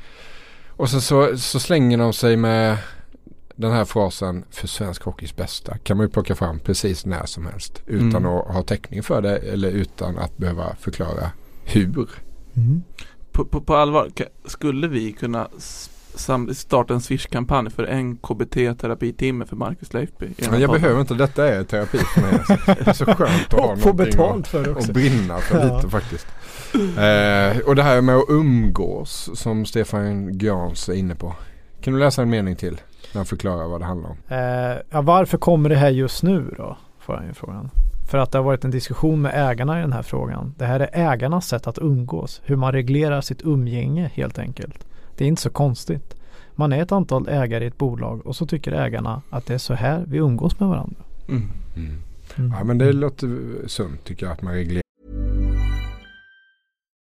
Och sen så, så slänger de sig med den här frasen för svensk hockeys bästa kan man ju plocka fram precis när som helst utan Mm. att ha täckning för det eller utan att behöva förklara hur. Mm. På, på, på allvar, skulle vi kunna starta en Swish-kampanj för en KBT-terapitimme för Marcus Leifby? Men jag behöver inte, detta är terapi för mig. Alltså. Det är så skönt att ha få någonting betalt för det och, också. och brinna för Ja. lite faktiskt. Eh, och det här med att umgås som Stefan Grans är inne på. Kan du läsa en mening till? När han förklarar vad det handlar om. Eh, ja, varför kommer det här just nu då? Får han ju frågan. För att det har varit en diskussion med ägarna i den här frågan. Det här är ägarnas sätt att umgås. Hur man reglerar sitt umgänge helt enkelt. Det är inte så konstigt. Man är ett antal ägare i ett bolag och så tycker ägarna att det är så här vi umgås med varandra. Mm. Mm. Ja men det låter sunt tycker jag att man reglerar.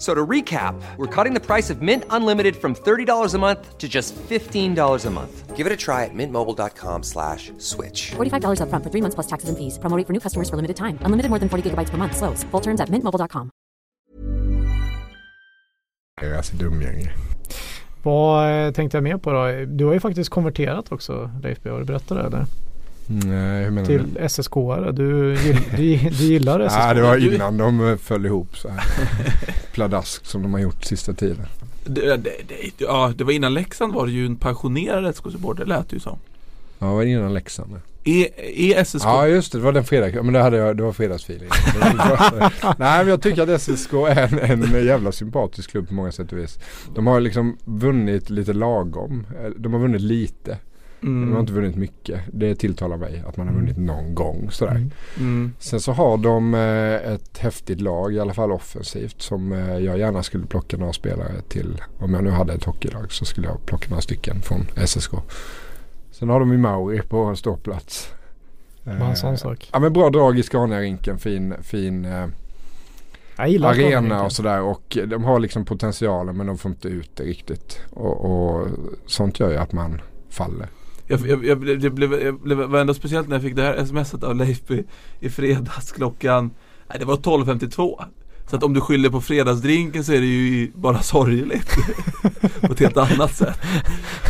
F- So to recap, we're cutting the price of Mint Unlimited from $30 a month to just $15 a month. Give it a try at mintmobile.com slash switch. $45 upfront for three months plus taxes and fees. Promo for new customers for limited time. Unlimited more than 40 gigabytes per month. Slows. Full terms at mintmobile.com. sitt umgänge. Vad eh, tänkte jag mer på då? Du har ju faktiskt konverterat också Leif B. Har du berättat det eller? Nej, hur menar du? Till SSK-are. Du, gill, du, du gillar SSK? Ja det var Du- innan de eh, föll ihop så här. Pladask som de har gjort sista tiden. Det, det, det, ja, det var innan Leksand var det ju en pensionerad SK-supporter, det lät det ju som. Ja det var innan Leksand. Är, är SSK Ja just det, det var den fredag. Men det, hade jag, det var fredagsfeeling. Nej men jag tycker att SSK är en, en jävla sympatisk klubb på många sätt och vis. De har liksom vunnit lite lagom. Eh, De har vunnit lite. Mm, De har inte vunnit mycket. Det tilltalar mig att man har vunnit någon gång sådär. Mm. mm, Sen så har de eh, ett häftigt lag, i alla fall offensivt, som eh, jag gärna skulle plocka några spelare till. Om jag nu hade ett hockeylag så skulle jag plocka några stycken från SSK. Sen har de ju Mauri på ståplats. Bara en sån sak. Ja men bra drag i Scania-rinken, fin, fin eh, arena och sådär. Och de har liksom potentialen men de får inte ut det riktigt. Och, och sånt gör ju att man faller. Jag, jag, jag, blev, jag, blev, jag blev, var ändå speciellt när jag fick det här smset av Leifby i fredags klockan Nej det var 12.52 Så att om du skyller på fredagsdrinken så är det ju bara sorgligt. På ett helt annat sätt.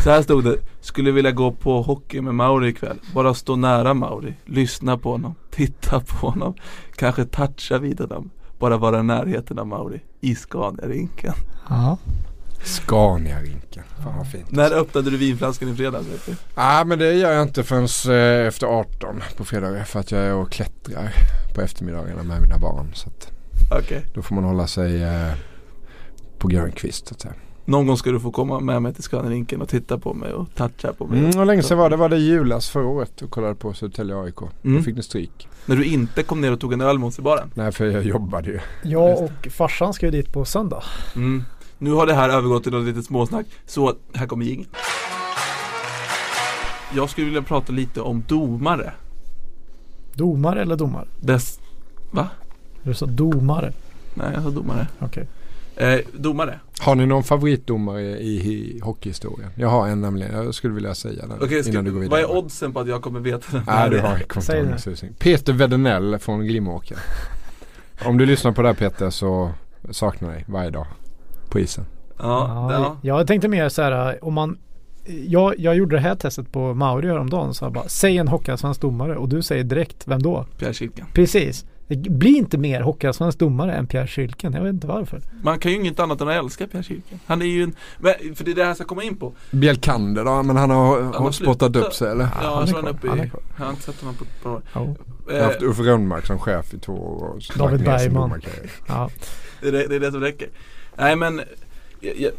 Så här stod det Skulle vilja gå på hockey med Mauri ikväll. Bara stå nära Mauri. Lyssna på honom. Titta på honom. Kanske toucha vid honom. Bara vara i närheten av Mauri. I Scania-rinken. Ja. Scania-rinken, fan vad fint. När öppnade du vinflaskan i fredags? Nej men det gör jag inte förrän eh, efter 18 på fredagar för att jag är och klättrar på eftermiddagarna med mina barn. Så att Okej då får man hålla sig eh, på grönkvist så att säga. Någon gång ska du få komma med mig till Scania-rinken och titta på mig och toucha på mig Mm, och länge sedan var det, var det julas förra året och kollade på Södertälje AIK. Mm. Då fick ni stryk. När du inte kom ner och tog en öl med oss i baren Nej för jag jobbade ju. Jag och farsan ska ju dit på söndag. mm. Nu har det här övergått till något litet småsnack Så här kommer jingeln Jag skulle vilja prata lite om domare Domare eller domare? Dess Va? Du sa domare. Nej jag sa domare Okej. eh, Domare Har ni någon favoritdomare i, i hockeyhistorien? Jag har en nämligen. Jag skulle vilja säga den ska- innan du går vad vidare. är oddsen på att jag kommer veta vem Nej du har Säg det. Peter Wedenell från Glimåker. Om du lyssnar på det här Peter så saknar dig varje dag på isen. Ja, ja. Jag tänkte mer så här om man jag, jag gjorde det här testet på Mauri häromdagen så jag bara Säg en hockeyallsvensk domare och du säger direkt vem då? Pierre Schilken Precis. Det blir inte mer hockeyallsvensk domare än Pierre Schilken. Jag vet inte varför. Man kan ju inget annat än att älska Pierre Schilken Han är ju en, men, för det är det här jag ska komma in på Bjelkander då? Men han har, har har spottat slutat. upp sig eller? Ja, han är han är uppe Han är i, kvar. jag har inte sett honom på ett par år Ja. Jag har haft eh, Uffe Rönnmark som chef i två år. David Bergman. Ja. Det är det, det är det som räcker. Nej men jag, jag,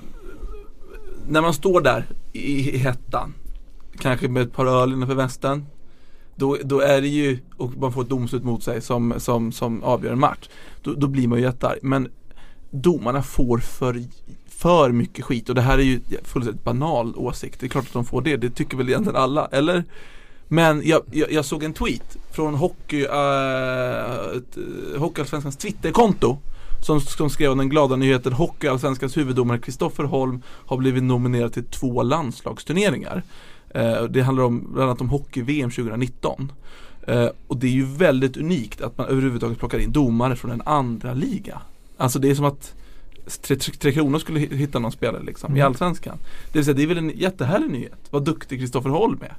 När man står där i, i hettan Kanske med ett par öl innanför västen då, då är det ju, och man får ett domslut mot sig som, som, som avgör en match. Då, då blir man ju jättearg. Men domarna får för, för mycket skit och det här är ju fullständigt banal åsikt. Det är klart att de får det, det tycker väl egentligen alla, eller? Men jag, jag, jag såg en tweet från Hockey, uh, uh, Hockeyallsvenskans Twitterkonto som, som skrev om den glada nyheten Hockeyallsvenskans huvuddomare Kristoffer Holm har blivit nominerad till två landslagsturneringar. Uh, det handlar om, bland annat om hockey-VM 2019. Uh, och det är ju väldigt unikt att man överhuvudtaget plockar in domare från en andra liga. Alltså det är som att Tre, tre Kronor skulle hitta någon spelare liksom, mm. i Allsvenskan. Det vill säga det är väl en jättehärlig nyhet. Vad duktig Kristoffer Holm är.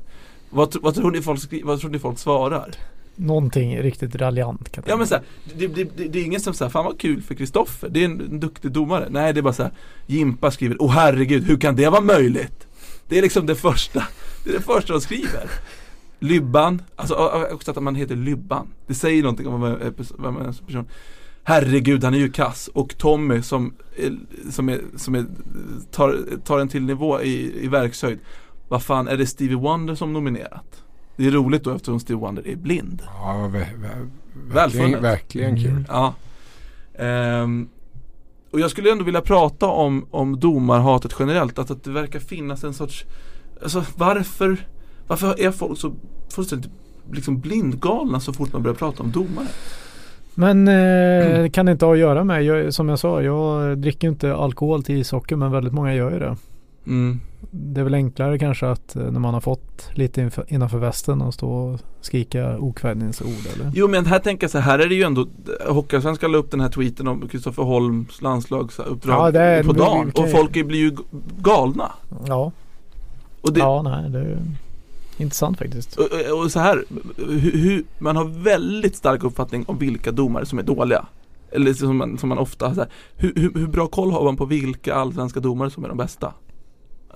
Vad, vad, tror ni folk, vad tror ni folk svarar? Någonting riktigt raljant Ja men såhär, det, det, det, det är ingen som säger fan vad kul för Kristoffer, det är en, en, duktig domare. Nej det är bara såhär, Jimpa skriver, åh herregud hur kan det vara möjligt? Det är liksom det första, det är det första de skriver. Lybban, alltså också att man heter Lybban. Det säger någonting om vem man är som person. Herregud han är ju kass och Tommy som, som, är, som är, tar, tar en till nivå i, i verkshöjd vad fan är det Stevie Wonder som nominerat? Det är roligt då eftersom Stevie Wonder är blind. Ja, ver ver verkligen, verkligen kul. Mm. Ja. Um, och jag skulle ändå vilja prata om, om domarhatet generellt. Att, att det verkar finnas en sorts, alltså varför, varför är folk så fullständigt liksom blindgalna så fort man börjar prata om domare? Men eh, mm. kan det inte ha att göra med, jag, som jag sa, jag dricker inte alkohol till ishockey men väldigt många gör ju det. Mm det är väl enklare kanske att eh, när man har fått lite innanför västen och stå och skrika okvädningsord eller? Jo men här tänker jag så här, är det ju ändå Hockeyallsvenskan la upp den här tweeten om Kristoffer Holms landslagsuppdrag ja, på dagen och folk blir ju galna. Ja. Och det, ja, nej det är intressant faktiskt. Och, och så här, hur, hur, man har väldigt stark uppfattning om vilka domare som är dåliga. Eller som man, som man ofta så här, hur, hur, hur bra koll har man på vilka allsvenska domare som är de bästa?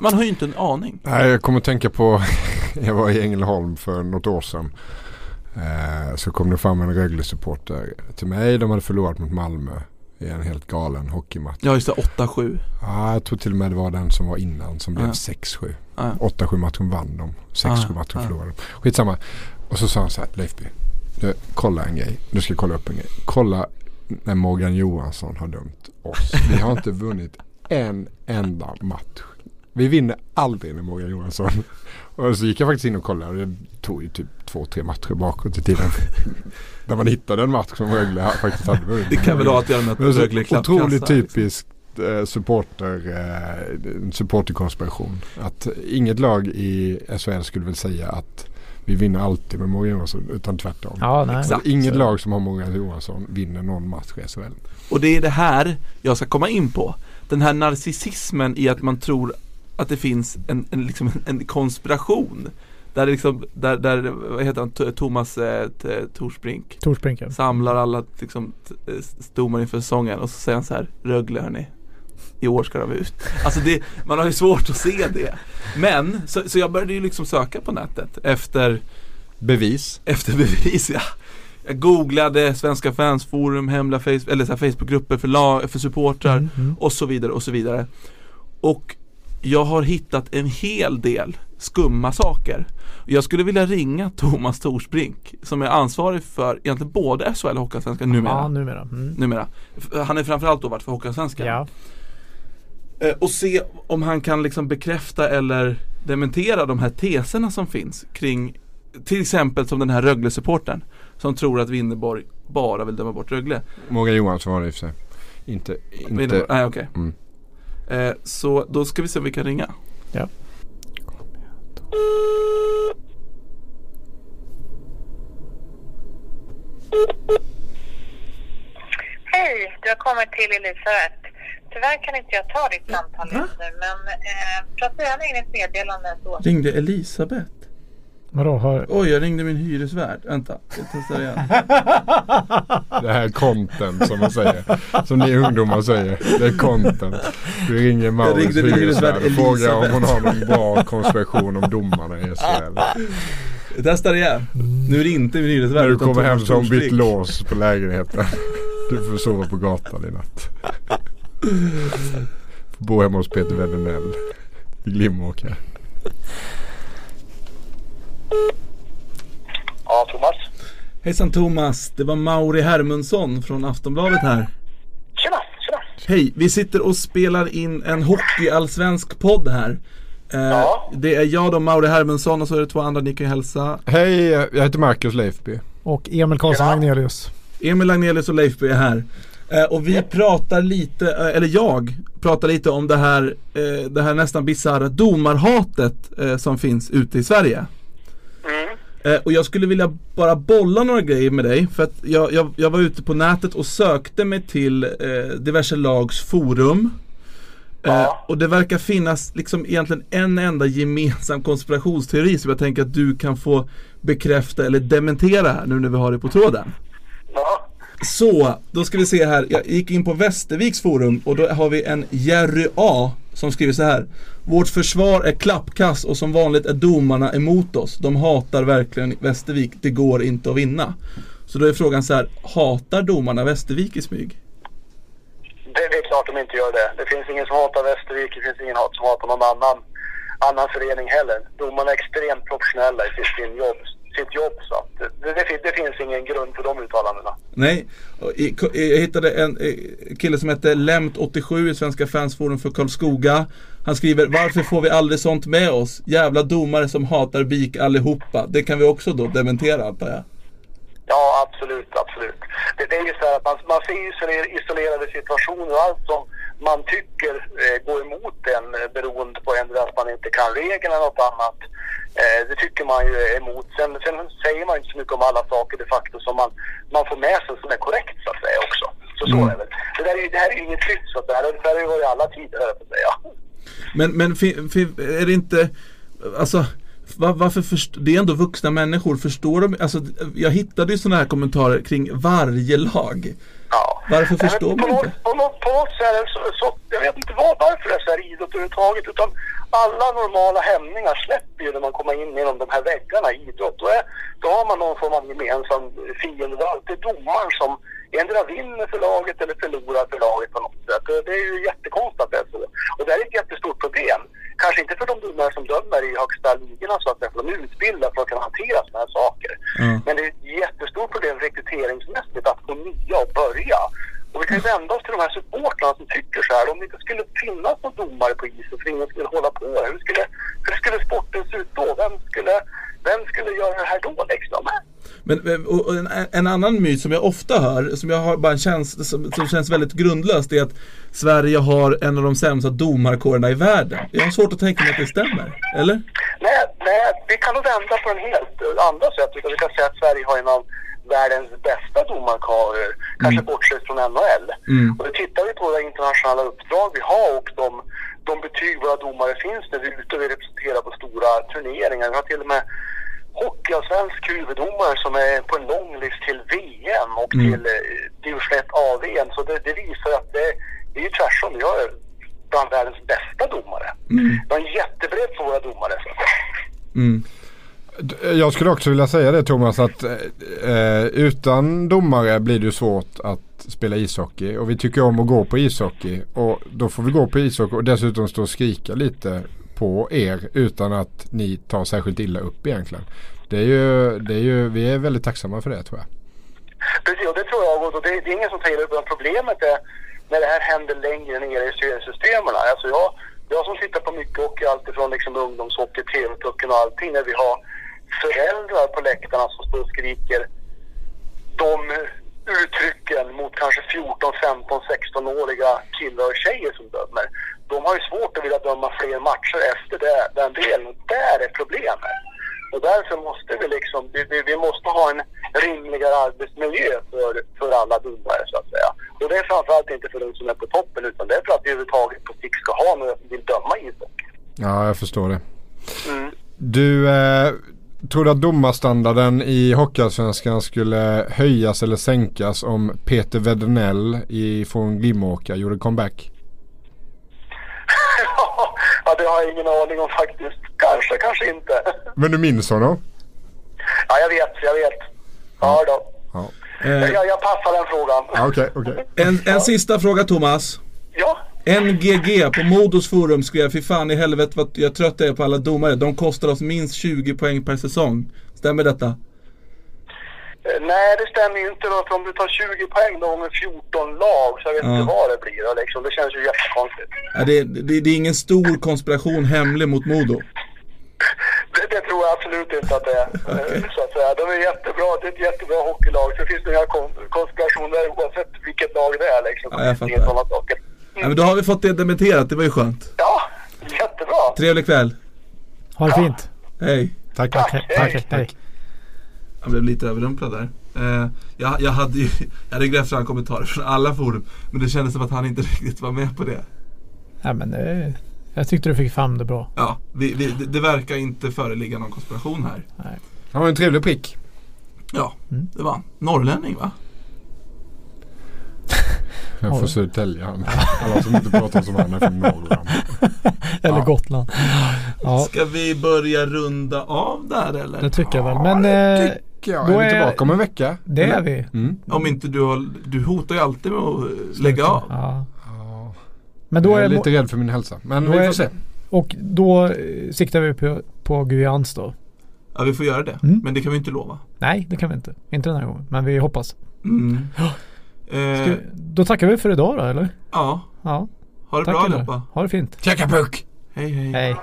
Man har ju inte en aning. Nej, jag kommer att tänka på, jag var i Ängelholm för något år sedan. Eh, så kom det fram en Rögle-supporter till mig. De hade förlorat mot Malmö i en helt galen hockeymatch. Ja just det, 8-7. Ja, jag tror till och med det var den som var innan som blev ja. 6-7. Ja. 8-7 matchen vann de. 6-7 ja. matchen ja. förlorade de. Skitsamma. Och så sa han så här, Leifby. Du, kolla en grej. Du ska kolla upp en grej. Kolla när Morgan Johansson har dömt oss. Vi har inte vunnit en enda match vi vinner aldrig med Morgan Johansson. Och så gick jag faktiskt in och kollade och det tog ju typ två, tre matcher bakåt i tiden. Där man hittade en match som Rögle faktiskt hade vunnit. Det kan väl ha att göra med att Rögle är Otroligt typiskt eh, supporter, eh, supporterkonspiration. Att inget lag i SHL skulle väl säga att vi vinner alltid med Morgan Johansson utan tvärtom. Ja, nej. Exakt. Inget lag som har Morgan Johansson vinner någon match i SHL. Och det är det här jag ska komma in på. Den här narcissismen i att man tror att det finns en, en, liksom en konspiration där, liksom, där, där vad heter han, Thomas eh, Torsbrink, Torsbrink ja. samlar alla liksom, domare inför säsongen och så säger han så här Rögle hörni i år ska de ut. Alltså det, man har ju svårt att se det. Men, så, så jag började ju liksom söka på nätet efter Bevis. Efter bevis ja. Jag googlade Svenska fansforum, hemliga face, eller så Facebookgrupper för, för supportrar mm, mm. och så vidare och så vidare. Och jag har hittat en hel del skumma saker. Jag skulle vilja ringa Thomas Torsbrink som är ansvarig för egentligen både SHL och Hockeyallsvenskan numera. Ja, numera. Mm. numera. Han är framförallt då varit för Hockeyallsvenskan. Ja. Eh, och se om han kan liksom bekräfta eller dementera de här teserna som finns kring till exempel som den här Rögle-supporten som tror att Winnerborg bara vill döma bort Rögle. Morgan Johansson var det i och för sig. Inte, inte. Nej okej. Okay. Mm. Eh, så då ska vi se om vi kan ringa. Ja. Hej, du har kommit till Elisabeth. Tyvärr kan inte jag ta ditt samtal just nu, men eh, gärna in ett meddelande så. Ringde Elisabeth? Vadå? Har... Oj, jag ringde min hyresvärd. Vänta, jag testar igen. Det här är content som man säger. Som ni ungdomar säger. Det är content. Du ringer Maurits hyresvärd och frågar om hon har någon bra konspiration om domarna i SHL. Jag testar igen. Nu är det inte min hyresvärd. När du kommer hem så har hon bytt lås på lägenheten. Du får sova på gatan i natt. Får bo hemma hos Peter Wedenell i Glimåker. Hejsan Thomas, det var Mauri Hermundsson från Aftonbladet här. Tjena, tjena. Hej, vi sitter och spelar in en hockeyallsvensk podd här. Eh, Ja. Det är jag då, Mauri Hermundsson och så är det två andra ni kan hälsa. Hej, jag heter Marcus Leifby. Och Emil Karlsson Ja. Agnelius. Emil Agnelius och Leifby är här. Eh, och vi pratar lite, eh, eller jag pratar lite om det här, det här nästan bisarra domarhatet som finns ute i Sverige. Eh, och jag skulle vilja bara bolla några grejer med dig. För att jag, jag, jag var ute på nätet och sökte mig till eh, diverse lags forum. Eh, Ja. och det verkar finnas liksom egentligen en enda gemensam konspirationsteori som jag tänker att du kan få bekräfta eller dementera här nu när vi har det på tråden. Ja. Så, då ska vi se här. Jag gick in på Västerviks forum och då har vi en Jerry A som skriver så här. Vårt försvar är klappkass och som vanligt är domarna emot oss. De hatar verkligen Västervik. Det går inte att vinna. Så då är frågan så här. Hatar domarna Västervik i smyg? Det, det är klart de inte gör det. Det finns ingen som hatar Västervik, det finns ingen som hatar någon annan, annan förening heller. Domarna är extremt professionella i sitt, jobb, sitt jobb så att det, det, det finns ingen grund för de uttalandena. Nej, jag hittade en eh, kille som heter Lemt87 i Svenska fansforum för Karlskoga. Han skriver Varför får vi aldrig sånt med oss? Jävla domare som hatar BIK allihopa. Det kan vi också då dementera antar jag. Ja, absolut, absolut. Det, det är ju så här att man, man ser isoler- isolerade situationer och allt som man tycker eh, går emot en eh, beroende på ändå att man inte kan regeln eller något annat. Eh, det tycker man ju är emot. Sen, sen säger man inte så mycket om alla saker de facto som man, man får med sig som är korrekt så att säga också. Så så är det. Det, där är, ju- det här är ju inget nytt så att det här, det här har ju varit i alla tider höll jag på att säga. Men, men är det inte, alltså va- varför först, det är ändå vuxna människor, förstår de, alltså jag hittade ju sådana här kommentarer kring varje lag. Ja. Varför Nej, förstår på man inte? På något, på något sätt så, så, jag vet inte vad, varför det är så här idrott överhuvudtaget, utan alla normala hämningar släpper ju när man kommer in genom de här väggarna i idrott. Då, är, då har man någon form av gemensam fiende. Det är alltid domaren som endera vinner för laget eller förlorar för laget på något sätt. Det, är ju jättekonstigt att det är så. Och det är ett jättestort problem. Kanske inte för de domare som dömer i högsta ligorna så att de är utbildade för att kunna hantera sådana här saker. Ja. Men det är ett jättestort problem rekryteringsmässigt att få nya och börja. Och vi kan ju vända oss till de här supportrarna som tycker så här. Om det inte skulle finnas någon domare på isen för ingen skulle hålla på. Hur skulle, hur skulle sporten se ut då? Vem skulle, vem skulle göra det här då liksom? Men och, och en, en annan myt som jag ofta hör, som jag har bara en känsla som, som känns väldigt grundlöst är att Sverige har en av de sämsta domarkårerna i världen. Jag har svårt att tänka mig att det stämmer, eller? Nej, nej, vi kan nog vända på den helt andra sätt. Vi kan säga att Sverige har en av världens bästa domarkörer, kanske bortsett från NHL. Mm. Och då tittar vi på våra internationella uppdrag vi har och de, de betyg våra domare finns när vi är ute och vi representerar på stora turneringar. Vi har till och med hockeyallsvensk huvuddomare som är på en lång list till VM och Mm. till eh, division 1 AVM. Så det, det visar att det, det är ju tvärtom. Vi har bland världens bästa domare. Vi har en jättebredd på våra domare. Mm. Jag skulle också vilja säga det Thomas att eh, utan domare blir det ju svårt att spela ishockey och vi tycker om att gå på ishockey och då får vi gå på ishockey och dessutom stå och skrika lite på er utan att ni tar särskilt illa upp egentligen. Det är ju, det är ju, vi är väldigt tacksamma för det tror jag. Precis, och det tror jag. Och det, det är ingen som tar upp utan Problemet är när det här händer längre ner i seriesystemen. Alltså jag, jag som tittar på mycket hockey, alltifrån liksom ungdomshockey, TV-pucken och allting. När vi har föräldrar på läktarna som står och skriker de uttrycken mot kanske 14, 15, 16-åriga killar och tjejer som dömer. De har ju svårt att vilja döma fler matcher efter det, den delen. Där är problemet. Och därför måste vi liksom, vi, vi, måste ha en rimligare arbetsmiljö för, för alla domare så att säga. Och det är framförallt inte för de som är på toppen utan det är för att vi överhuvudtaget på sikt ska ha några som vill döma ishockey. Ja, jag förstår det. Mm. Du, eh, tror du att domarstandarden i Hockeyallsvenskan skulle höjas eller sänkas om Peter Wedernell i- från Glimårka gjorde comeback? ja, det har jag ingen aning om faktiskt. Kanske, kanske inte. Men du minns honom? ja, jag vet, jag vet. Ja då. Ja. Eh, Jag, jag passar den frågan. Ja, Okej, okej. en, en sista fråga Thomas. Ja. NGG på Modos forum skrev Fy fan i helvete vad jag trött är på alla domare. De kostar oss minst 20 poäng per säsong. Stämmer detta? Eh, Nej, det stämmer ju inte då. För om du tar 20 poäng då med 14 lag så jag vet Ja. inte vad det blir. då, Liksom. Det känns ju jättekonstigt. Ja, det, det, det är ingen stor konspiration hemlig mot Modo. Det, det tror jag absolut inte att det är. Eh, Så att säga. De är jättebra. Det är ett jättebra hockeylag. Så det finns inga kon- konspirationer oavsett vilket lag det är. Liksom. Ja, jag Det fattar. Ja, men då har vi fått det dementerat, det var ju skönt. Ja, jättebra. Trevlig kväll. Ha det fint. Hej. Tack. Tack. Hej. Hej. Tack. Jag blev lite överrumplad där. Eh, jag, jag hade ju, jag hade grävt fram kommentarer från alla forum. Men det kändes som att han inte riktigt var med på det. Ja, men eh, jag tyckte du fick fram det bra. Ja, vi, vi, det, det verkar inte föreligga någon konspiration här. Nej. Han var en trevlig prick. Ja, Mm. det var han. Norrlänning va? Jag får Ja. Södertälje. Alla som inte pratar som han är från Norrland. Eller Ja. Gotland. Ja, Ska vi börja runda av där eller? det tycker jag väl. Men eh, Tycker jag. Då Är vi är- tillbaka om en vecka? det är vi. Mm. Om inte du har, du hotar ju alltid med att eh, lägga av. Ja. Ja. Men då jag är är, lite rädd för min hälsa. Men vi är- får se. Och då eh, siktar vi på, på Guyans då. Ja vi får göra det. Mm. Men det kan vi inte lova. Nej, det kan vi inte. Inte den här gången. Men vi hoppas. Mm. Ska, Eh, då tackar vi för idag då, eller? ja, Ja. ha det Tack bra allihopa. Ha det fint. Checka puck! Hej hej. Hej.